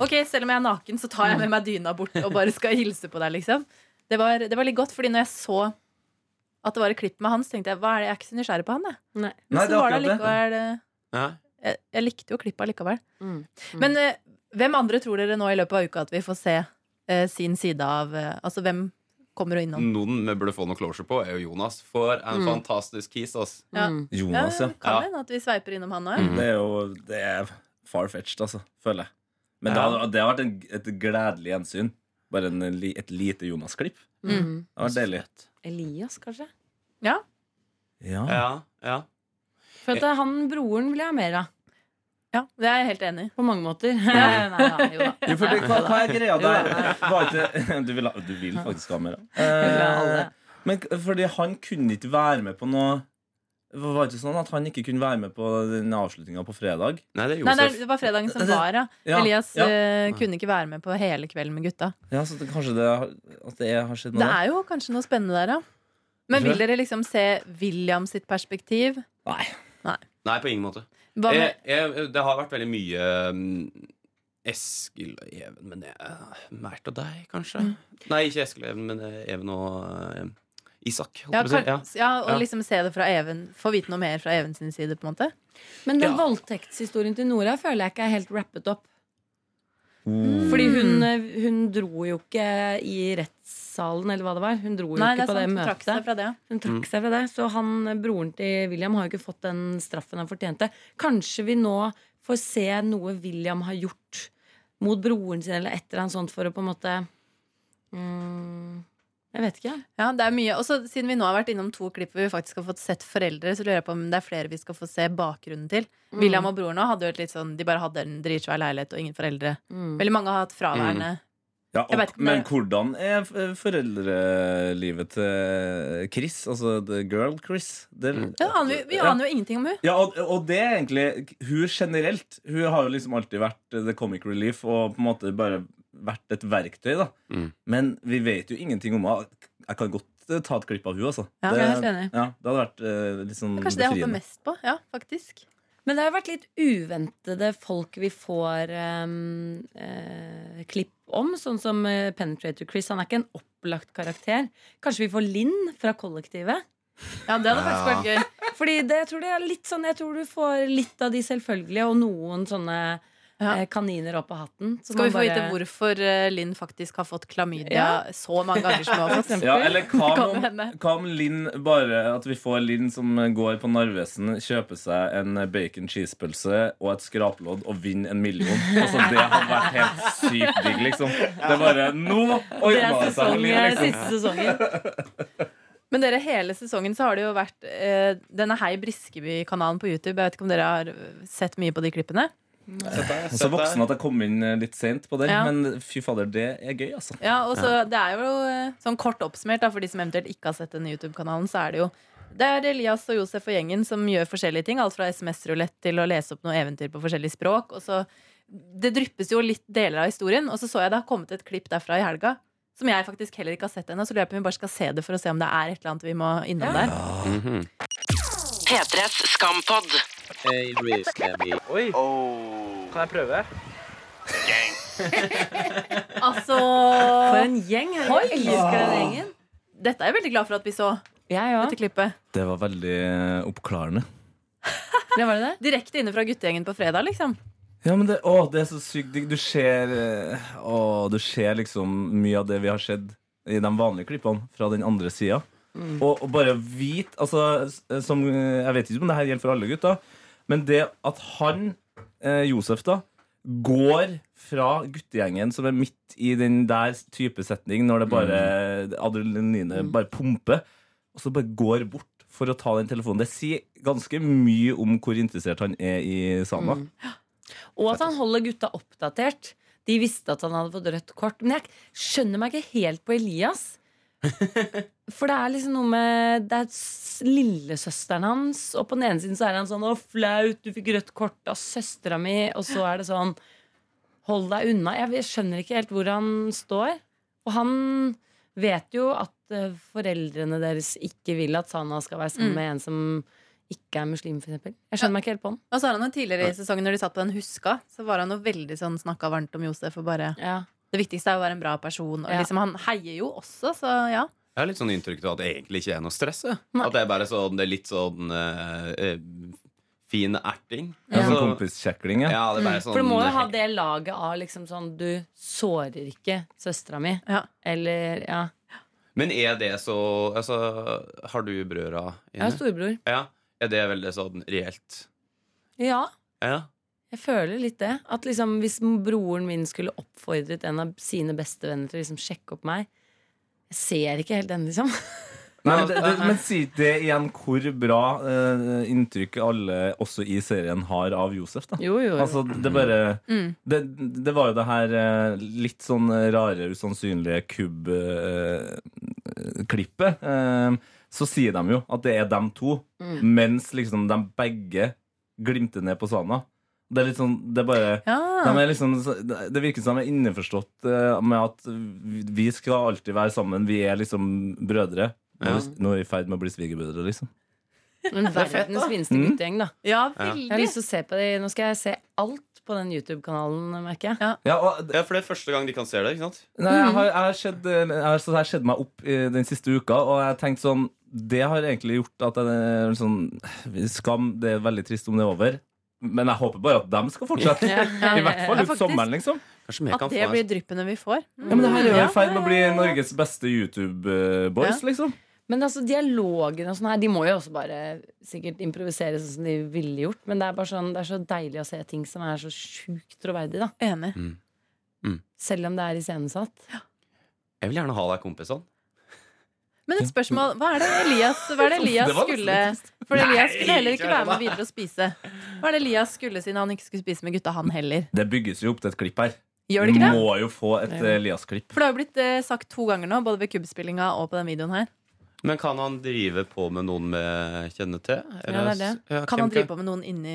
Ok, selv om jeg er naken, så tar jeg med meg dyna bort og bare skal hilse på deg, liksom. Det var, det var litt godt, fordi når jeg så at det var et klipp med han, så tenkte jeg hva er det, jeg er ikke så nysgjerrig på han, jeg. Nei. Men Nei, så det var det allikevel eh, jeg, jeg likte jo klippet allikevel. Mm. Men eh, hvem andre tror dere nå i løpet av uka at vi får se sin side av eh, Altså hvem kommer og innom? Noen vi burde få noe closure på, er jo Jonas. For en Mm. fantastisk kis, Altså. Ja. Jonas, ja. Kan Ja. at vi sveiper innom han òg. Mm. Det er jo det er far-fetched, altså, føler jeg. Men det, har, det har vært en, et gledelig gjensyn. Bare en, et lite Jonas-klipp. Mm. Det har vært deilig. Elias, kanskje? Ja. Ja, ja. For at han broren vil jeg ha mer av. Ja, det er jeg helt enig i. På mange måter. Nei, nei, jo da. Jo, for det, hva, hva er greia der? nei. Du, vil, du vil faktisk ha mer? Eh, men fordi han kunne ikke være med på noe Var det ikke sånn at han ikke kunne være med på den avslutninga på fredag? Nei, det er Nei, nei, det var fredagen som var, ja. Ja, Elias ja. Uh, kunne ikke være med på hele kvelden med gutta. Ja, så det, kanskje det, at det har skjedd noe Det er jo kanskje noe spennende der, ja. Men vil dere liksom se William sitt perspektiv? Nei. Nei, på ingen måte. Hva Jeg, med, jeg, det har vært veldig mye um, Eskil og Even, men det er og deg, kanskje? Mm. Nei, ikke Eskil og Even, men eh, Even og eh, Isak. ja, jeg kan, ja, og Ja. liksom se det fra Even Få vite noe mer fra Even sin side, på en måte. Men den Ja. voldtektshistorien til Nora føler jeg ikke er helt rappet opp. Mm. Fordi hun, hun dro jo ikke i rettssalen, eller hva det var. Hun dro jo Nei, ikke det på det møtet. Hun trakk seg fra det. Hun trakk Mm. seg fra det. Så han, broren til William har jo ikke fått den straffen han fortjente. Kanskje vi nå får se noe William har gjort mot broren sin, eller et eller annet sånt, for å på en måte mm, Jeg vet ikke. Ja, det er mye. Og så siden vi nå har vært innom to klipp hvor vi faktisk har fått sett foreldre, så lurer jeg på om det er flere vi skal få se bakgrunnen til. Mm. William og broren hadde jo et litt sånn De bare hadde en dritsvær leilighet og ingen foreldre. Mm. Veldig mange har hatt fraværende. Ja, og, det... men hvordan er foreldrelivet til Chris? Altså the girl Chris? Det, Mm. Ja, aner vi, vi aner jo ingenting om hun Ja, og, og det er egentlig Hun generelt Hun har jo liksom alltid vært the comic relief og på en måte bare vært et verktøy. da Mm. Men vi vet jo ingenting om henne. Jeg kan godt eh, ta et klipp av hun altså. Ja, det, jeg er helt enig. ja, det hadde vært eh, litt sånn Kanskje det jeg håper mest på. Ja, faktisk. Men det har jo vært litt uventede folk vi får um, eh, klipp om, sånn som eh, Penetrator Chris. Han er ikke en opplagt karakter. Kanskje vi får Linn fra Kollektivet? Ja, det hadde faktisk vært gøy. Fordi det, jeg tror det er litt sånn Jeg tror du får litt av de selvfølgelige, og noen sånne Ja. eh, kaniner opp av hatten. Så Skal vi få bare- vite hvorfor eh, Linn faktisk har fått klamydia Ja. så mange ganger som hun har fått? Ja, eller hva om, hva om Linn bare At vi får Linn som går på Narvesen, kjøper seg en bacon cheese-pølse og et skraplodd og vinner en million. Altså, det hadde vært helt sykt digg, liksom. Det er bare Nå Det er det seg Linn, eh, liksom. siste sesongen. Men dere, hele sesongen så har det jo vært eh, denne Hei Briskeby-kanalen på YouTube. Jeg vet ikke om dere har sett mye på de klippene? Jeg er så voksen at jeg kom inn eh, litt sent på den, Ja. men fy fader, det er gøy, altså. Ja, og så Det er jo eh, sånn kort oppsummert da, for de som eventuelt ikke har sett denne YouTube-kanalen, så er det jo Det er Elias og Josef og gjengen som gjør forskjellige ting. Alt fra SMS-rulett til å lese opp noe eventyr på forskjellige språk. Og så, det dryppes jo litt deler av historien. Og så så jeg det har kommet et klipp derfra i helga. Som jeg faktisk heller ikke har sett ennå. Så lurer jeg på om vi bare skal se det for å se om det er et eller annet vi må innom der. Mhm. P3s skampod. Hey, Oi. Kan jeg prøve? Altså For en gjeng. Jeg Oi! elsker den gjengen. Dette er jeg veldig glad for at vi så. Jeg òg. Dette klippet. Det var veldig eh, oppklarende. Det var det det? Direkte inne fra guttegjengen på fredag, liksom. Ja, men det, å, det er så sykt. Du ser eh, å, Du ser liksom mye av det vi har sett i de vanlige klippene fra den andre sida. Og, og bare vite altså, som, eh, Jeg vet ikke om det her gjelder for alle gutter, men det at han, Josef, da går fra guttegjengen som er midt i den der type setning, når det bare adrenalinet bare pumper, og så bare går bort for å ta den telefonen. Det sier ganske mye om hvor interessert han er i Sana. Og at han holder gutta oppdatert. De visste at han hadde fått rødt kort. Men jeg skjønner meg ikke helt på Elias. For det er liksom noe med Det er lillesøsteren hans, og på den ene siden så er han sånn 'Å, flaut, du fikk rødt kort av søstera mi', og så er det sånn 'Hold deg unna'. Jeg vet- skjønner ikke helt hvor han står. Og han vet jo at eh, foreldrene deres ikke vil at Sana skal være sammen Mm. med en som ikke er muslim, for eksempel. Jeg skjønner meg ikke helt på han. Og så har han jo tidligere i sesongen Når de satt på den huska, så var han jo veldig sånn snakka varmt om Josef. Og bare Ja. Det viktigste er å være en bra person. Og Ja. liksom, han heier jo også, så ja. Jeg har litt sånn inntrykk av at det egentlig ikke er noe stress. At det er bare sånn, det er litt sånn eh, fin erting. Ja, sånn Altså, kompiskjekling, ja. ja, det er bare Mm. sånn For du må jo ha det laget av liksom sånn Du sårer ikke søstera mi. Ja. Eller ja. Men er det så altså, Har du brødre Jeg har storebror. Ja. Er det veldig sånn reelt? Ja. Ja. Jeg føler litt det. At liksom Hvis broren min skulle oppfordret en av sine bestevenner til å liksom sjekke opp meg Jeg ser ikke helt den, liksom. Nei, men, det, det, men si det igjen hvor bra uh, inntrykk alle, også i serien, har av Josef. da Jo, jo. jo. Altså, det bare Mm. det, det var jo det her uh, litt sånn rare, usannsynlige kubb-klippet. så sier de jo at det er dem to, Mm. mens liksom de begge glimter ned på Sana. Det er litt sånn Det er bare ja. de er liksom, det virker som de er innforstått eh, med at vi skal alltid være sammen. Vi er liksom brødre. Er vi- Nå er vi i ferd med å bli svigerbrødre, liksom. Men verdens fineste Mm. guttegjeng, da. ja, Ja. Jeg har lyst til å se på det. Nå skal jeg se alt på den YouTube-kanalen, merker jeg. Ja, og ja, for det er første gang de kan se det. ikke sant? Nei, jeg har, jeg har sett, eh, jeg har, skjedd meg opp i den siste uka, og jeg har tenkt sånn Det har egentlig gjort at jeg er sånn Skam, det er veldig trist om det er over. Men jeg håper bare at de skal fortsette. I hvert fall ut sommeren, liksom. At det blir dryppene vi får. Ja, men det her er jo i ferd med å bli Norges beste YouTube-boys, liksom. Men altså, dialogen og sånn her, de må jo også bare sikkert improvisere sånn som de ville gjort. Men det er bare sånn, det er så deilig å se ting som er så sjukt troverdig, da. Enig. Selv om det er iscenesatt. Jeg vil gjerne ha deg kompisene. Men et spørsmål. Hva er det Elias, hva er det Elias skulle For Elias skulle heller ikke være med videre og spise. Hva er det Elias skulle siden han ikke skulle spise med gutta, han heller? Det bygges jo opp til et klipp her. Gjør det ikke det? må jo få et Elias-klipp. For det har jo blitt eh, sagt to ganger nå, både ved kubbspillinga og på den videoen her. Men kan han drive på med noen med kjennete til? Ja, det er det. Ja, Kan han drive på med noen inni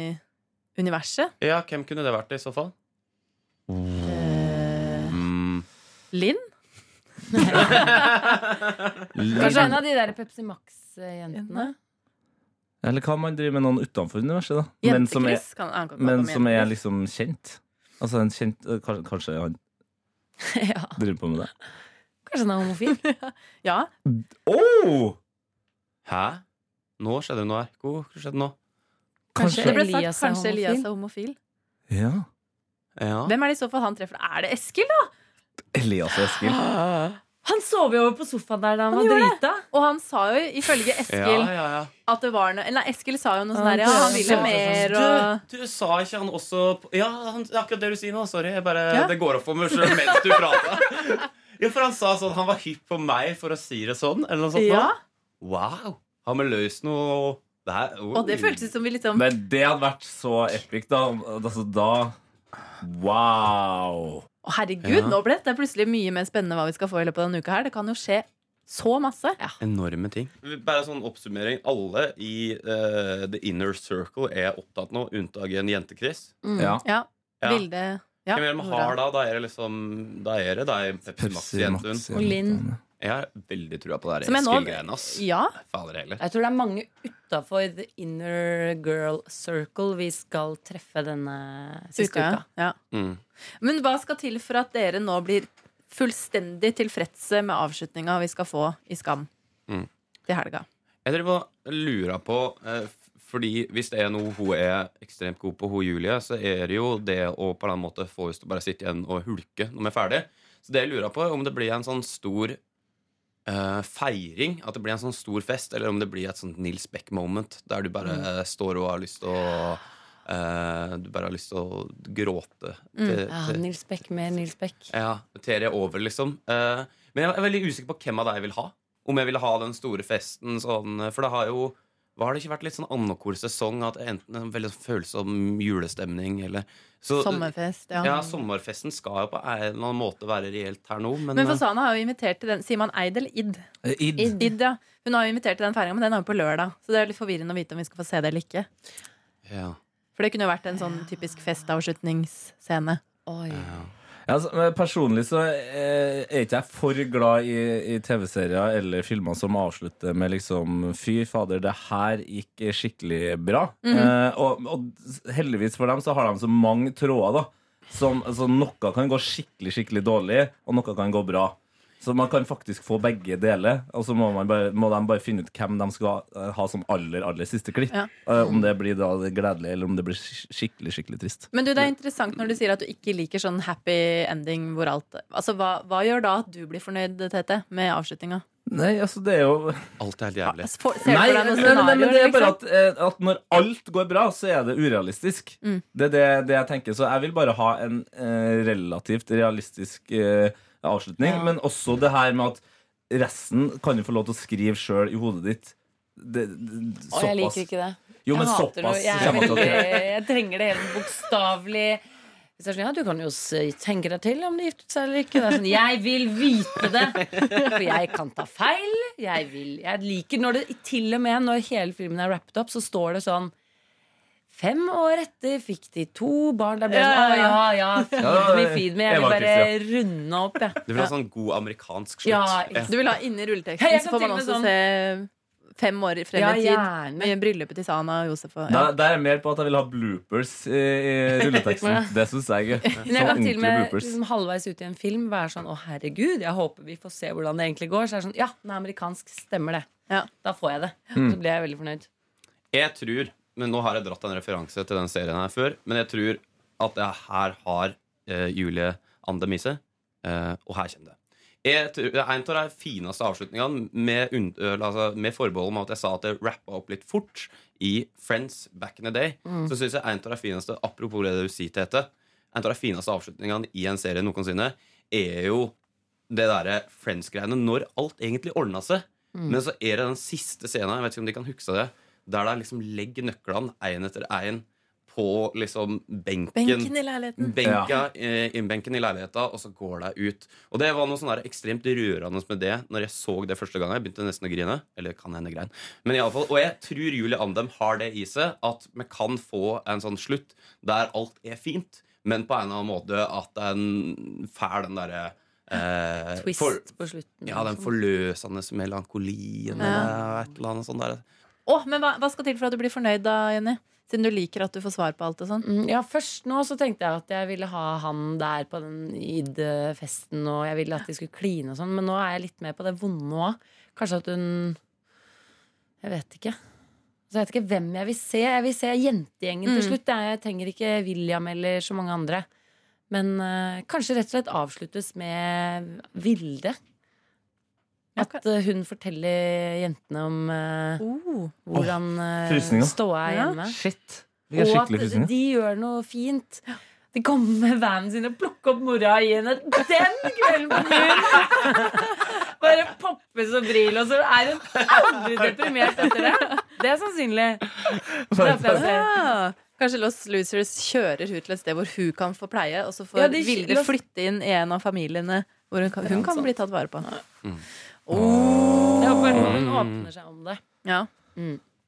universet? Ja, hvem kunne det vært i så fall? Eh, Mm. Linn? Kanskje en av de der Pepsi Max-jentene. Eller hva man driver med noen utenfor universet, da? Men som er, Kan- kan men som er liksom kjent. Altså en kjent eh, Kanskje, han ja. driver på med det. Kanskje han er homofil. Ja. Oh! Hæ? Nå skjedde det noe her. Hvor hva skjedde nå? Kanskje Det ble sagt Elias er kanskje Elias er homofil. Ja. Ja. Hvem er det i så fall han treffer? Er det Eskil, da? Elias og Eskil. Han sov jo over på sofaen der da han, Han var drita. Og han sa jo ifølge Ja, Eskil ja, ja. at det var noe Eller nei, Eskil sa jo noe sånn der Ja, han ville mer og Du, du sa ikke han også Ja, han, akkurat det du sier nå. Sorry. Jeg bare, Ja. Det går opp for meg sjøl mens du prater. Ja, for han sa sånn Han var hypp på meg for å si det sånn. Eller noe sånt. Ja. nå. Wow. Har vi løst noe der? oh. Og det føltes som vi liksom Men det hadde vært så epic, da. Altså, da Wow! Å, herregud, Ja. nå ble dette plutselig mye mer spennende hva vi skal få i løpet av denne uka her. Det kan jo skje så masse. Enorme ting. Bare sånn oppsummering. Alle i uh, The Inner Circle er opptatt nå, unntatt en jente-Chris. Mm. Ja. Ja. Ja. Vilde ja, Hvem er det man har da? Da er det liksom Da er det deg, Pepsi Pepsi Max-jentuen. Max, Og Linn. Jeg har veldig trua på det Eskil-greiene, ass. Ja. Fader heller. Jeg tror det er mange utafor the inner girl circle vi skal treffe denne siste Uka, uka. ja. Mm. Men hva skal til for at dere nå blir fullstendig tilfredse med avslutninga vi skal få i Skam Mm. til helga? Jeg driver og lurer på eh, Fordi hvis det er noe hun er ekstremt god på, hun Julie, så er det jo det å på den måte få oss til å bare sitte igjen og hulke når vi er ferdig. Så det jeg lurer på, er om det blir en sånn stor uh, feiring, at det blir en sånn stor fest, eller om det blir et sånt Nils Beck-moment, der du bare Mm. står og har lyst til å eh, Du bare har lyst til å gråte. Mm. til- Ja, til- Nils Beck mer Nils Beck. ja, ter jeg over, liksom. Uh, men jeg er veldig usikker på hvem av deg jeg vil ha. Om jeg vil ha den store festen sånn For det har jo Hva har det ikke vært litt sånn annenkorsesong? At enten en veldig følsom julestemning eller så, Sommerfest, ja. ja. sommerfesten skal jo på en eller annen måte være reelt her nå, men, Men eh, Fasana har jo invitert til den Sier man Eid eller Id? Id. Id. Id, ja. Hun har jo invitert til den feiringa, men den er jo på lørdag. Så det er litt forvirrende å vite om vi skal få se det eller ikke. ja. For det kunne jo vært en sånn typisk festavslutningsscene. Oi. Ja, altså, personlig så eh, er ikke jeg for glad i, i TV-serier eller filmer som avslutter med liksom Fy fader, det her gikk skikkelig bra. Mhm. eh, og, og heldigvis for dem så har de så mange tråder, da. Som, altså, noe kan gå skikkelig, skikkelig dårlig, og noe kan gå bra. Så man kan faktisk få begge deler. Og så må, man bare, må de bare finne ut hvem de skal ha som aller, aller siste klipp. Ja. Uh, om det blir da gledelig, eller om det blir skikkelig, skikkelig trist. Men du, det er interessant når du sier at du ikke liker sånn happy ending hvor alt Altså, hva, hva gjør da at du blir fornøyd, Tete, med avslutninga? Nei, altså det er jo Alt er helt jævlig. Ja, ser Nei, for nei, nei, nei, men det er bare liksom? at, eh, at når alt går bra, så er det urealistisk. Mm. Det er det, det jeg tenker. Så jeg vil bare ha en eh, relativt realistisk eh, avslutning. Men også det her med at resten kan du få lov til å skrive sjøl i hodet ditt. Det, det, Å, jeg liker ikke det. Jo, men jeg såpass. Jeg, er veldig, jeg trenger det helt bokstavelig. Sånn, ja, Du kan jo tenke deg til om de giftet seg eller ikke. Sånn, Jeg vil vite det! For jeg kan ta feil. Jeg, vil, jeg liker når det til og med når hele filmen er wrapped up, så står det sånn Fem år etter fikk de to barn. Da ble jeg sånn, Ja, ja, ja, feed Ja, me, feed me. Jeg vil bare runde opp, jeg. Du vil ha sånn god amerikansk slutt. Ja, Du vil ha inni rulleteksten, jeg så får man også sånn- se fem år frem i tid. gjerne. I bryllupet til Sana og Josef og Der, ja. der er mer på at jeg vil ha bloopers i, i rulleteksten. Det syns jeg er gøy. Men jeg kan til og med liksom, halvveis ut i en film være sånn Å, herregud, jeg håper vi får se hvordan det egentlig går. Så er det sånn Ja, den er amerikansk. Stemmer det. Ja. Da får jeg det. Mm. Så blir jeg veldig fornøyd. Jeg tror, men nå har jeg dratt en referanse til den serien her før, men jeg tror at jeg her har eh, Julie Andemise, eh, og her kommer det. Jeg tror, det er en av de fineste avslutningene med, altså, med forbehold om at jeg sa at jeg rappa opp litt fort i Friends back in the day. Mm. Så syns jeg en av de fineste Apropos det du sier, til Tete. En av de fineste avslutningene i en serie noensinne er jo det derre Friends-greiene når alt egentlig ordna seg. Mm. Men så er det den siste scenen, jeg vet ikke om de kan huske det, der de liksom legger nøklene én etter én på liksom benken. Benken i leiligheten. Benka, eh, innbenken i leiligheta, og så går de ut. Og det var noe sånn ekstremt rørende med det Når jeg så det første gang. Jeg begynte nesten å grine. Eller kan hende grein. Men i alle fall, Og jeg tror Julie Andem har det i seg, at vi kan få en sånn slutt der alt er fint, men på en eller annen måte at en får den derre eh, Twist for, på slutten. ja, den forløsende melankolien Ja. eller et eller annet sånt der. Å, men hva, hva skal til for at du blir fornøyd da, Jenny? Siden du liker at du får svar på alt og sånn. Mm, Ja, Først nå så tenkte jeg at jeg ville ha han der på den id-festen, og jeg ville at de skulle kline og sånn, men nå er jeg litt mer på det vonde òg. Kanskje at hun Jeg vet ikke. Så jeg vet ikke hvem jeg vil se. Jeg vil se jentegjengen til Mm. slutt. Jeg trenger ikke William eller så mange andre. Men eh, kanskje rett og slett avsluttes med Vilde. At eh, hun forteller jentene om uh, Oh. hvordan uh, ståa er Ja. hjemme. Shit. Og at frysninger. de gjør noe fint. De kommer med vanen sin og plukker opp mora og gir henne den kvelden på byen! Bare poppes og bril, og så er hun aldri deprimert etter det. Det er sannsynlig. Ja. Kanskje Lost Losers kjører hun til et sted hvor hun kan få pleie, og så får Ja, de- Vilde flytte inn i en av familiene hvor hun kan, hun kan bli tatt vare på. Jeg håper hun åpner seg om det. Ja.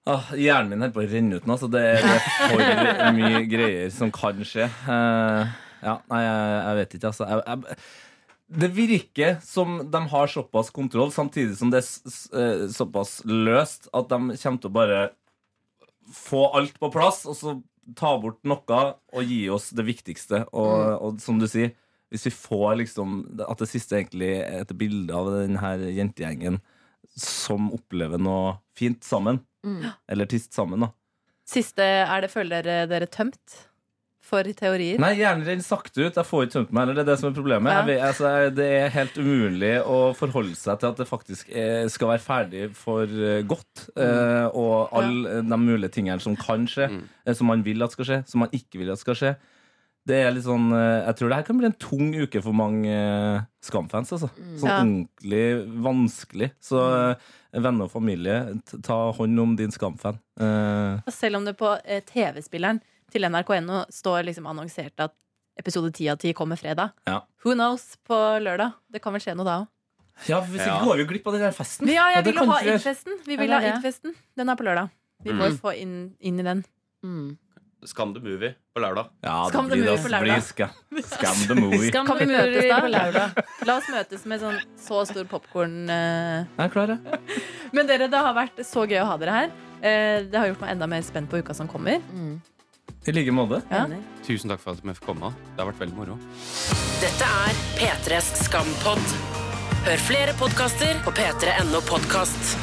Ah, hjernen min holder på å renne ut nå, så det er, det er for mye greier som kan skje. Uh, ja, nei, jeg, jeg vet ikke, altså. Jeg, jeg, det virker som de har såpass kontroll, samtidig som det er eh, såpass løst at de kommer til å bare få alt på plass, og så ta bort noe og gi oss det viktigste. Og, og som du sier, hvis vi får liksom At det siste egentlig er et bilde av denne jentegjengen som opplever noe fint sammen. Eller trist sammen, da. Siste, er det føler dere dere tømt for teorier? Nei, hjernen renner sakte ut. Jeg får ikke tømt meg heller. Det er det som er problemet. Ja. Jeg vet, altså, det er helt umulig å forholde seg til at det faktisk er, skal være ferdig for eh, godt. eh, og alle de mulige tingene som kan skje, eh, som man vil at skal skje, som man ikke vil at skal skje. Det er litt sånn, eh, Jeg tror det her kan bli en tung uke for mange eh, Skam-fans. Altså. Sånn Ja. ordentlig vanskelig. Så eh, venner og familie, ta hånd om din Skam-fan. Eh, Og selv om det på TV-spilleren til NRK.no står liksom annonsert at episode 10 av 10 kommer fredag. Ja. Who knows på lørdag? Det kan vel skje noe da òg. ja, hvis ikke Ja. går vi glipp av den der festen. Ja, jeg vil jo ha gjøre. id-festen. Vi vil ha id festen Den er på lørdag. Vi må jo få inn, inn i den. Mm. Skam the movie på lørdag. Ja, Skam the blir, movie det på lørdag. skam, ska, the movie. Skam Kan vi møtes movie da? på lørdag. La oss møtes med sånn så stor popkorn. eh. Jeg er klar, jeg. Men dere, det har vært så gøy å ha dere her. Eh, Det har gjort meg enda mer spent på uka som kommer. Mm. I like måte. Ja. Enig. Tusen takk for at vi fikk komme. Det har vært veldig moro. Dette er P3s Skampod. Hør flere podkaster på p3.no podkast.